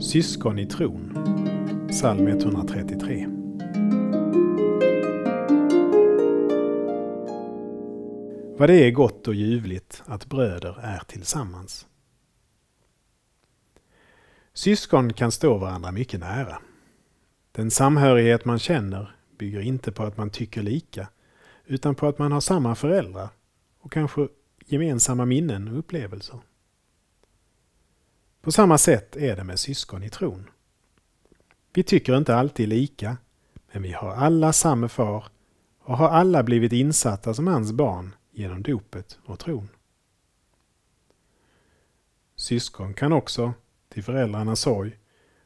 Syskon i tron. Psalm 133. Vad det är gott och ljuvligt att bröder är tillsammans. Syskon kan stå varandra mycket nära. Den samhörighet man känner bygger inte på att man tycker lika, utan på att man har samma föräldrar och kanske gemensamma minnen och upplevelser. På samma sätt är det med syskon i tron. Vi tycker inte alltid lika, men vi har alla samma far och har alla blivit insatta som hans barn genom dopet och tron. Syskon kan också, till föräldrarnas sorg,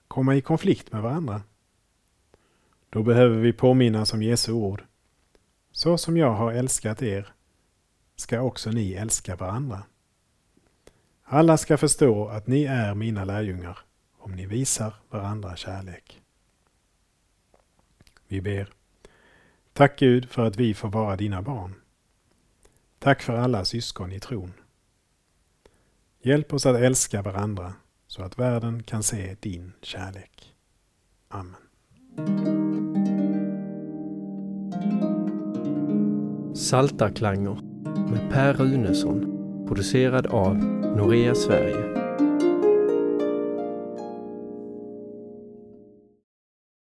komma i konflikt med varandra. Då behöver vi påminnas om Jesu ord. Så som jag har älskat er ska också ni älska varandra. Alla ska förstå att ni är mina lärjungar om ni visar varandra kärlek. Vi ber. Tack Gud för att vi får vara dina barn. Tack för alla syskon i tron. Hjälp oss att älska varandra så att världen kan se din kärlek. Amen. Saltarklanger med Per Runesson producerad av Norea Sverige.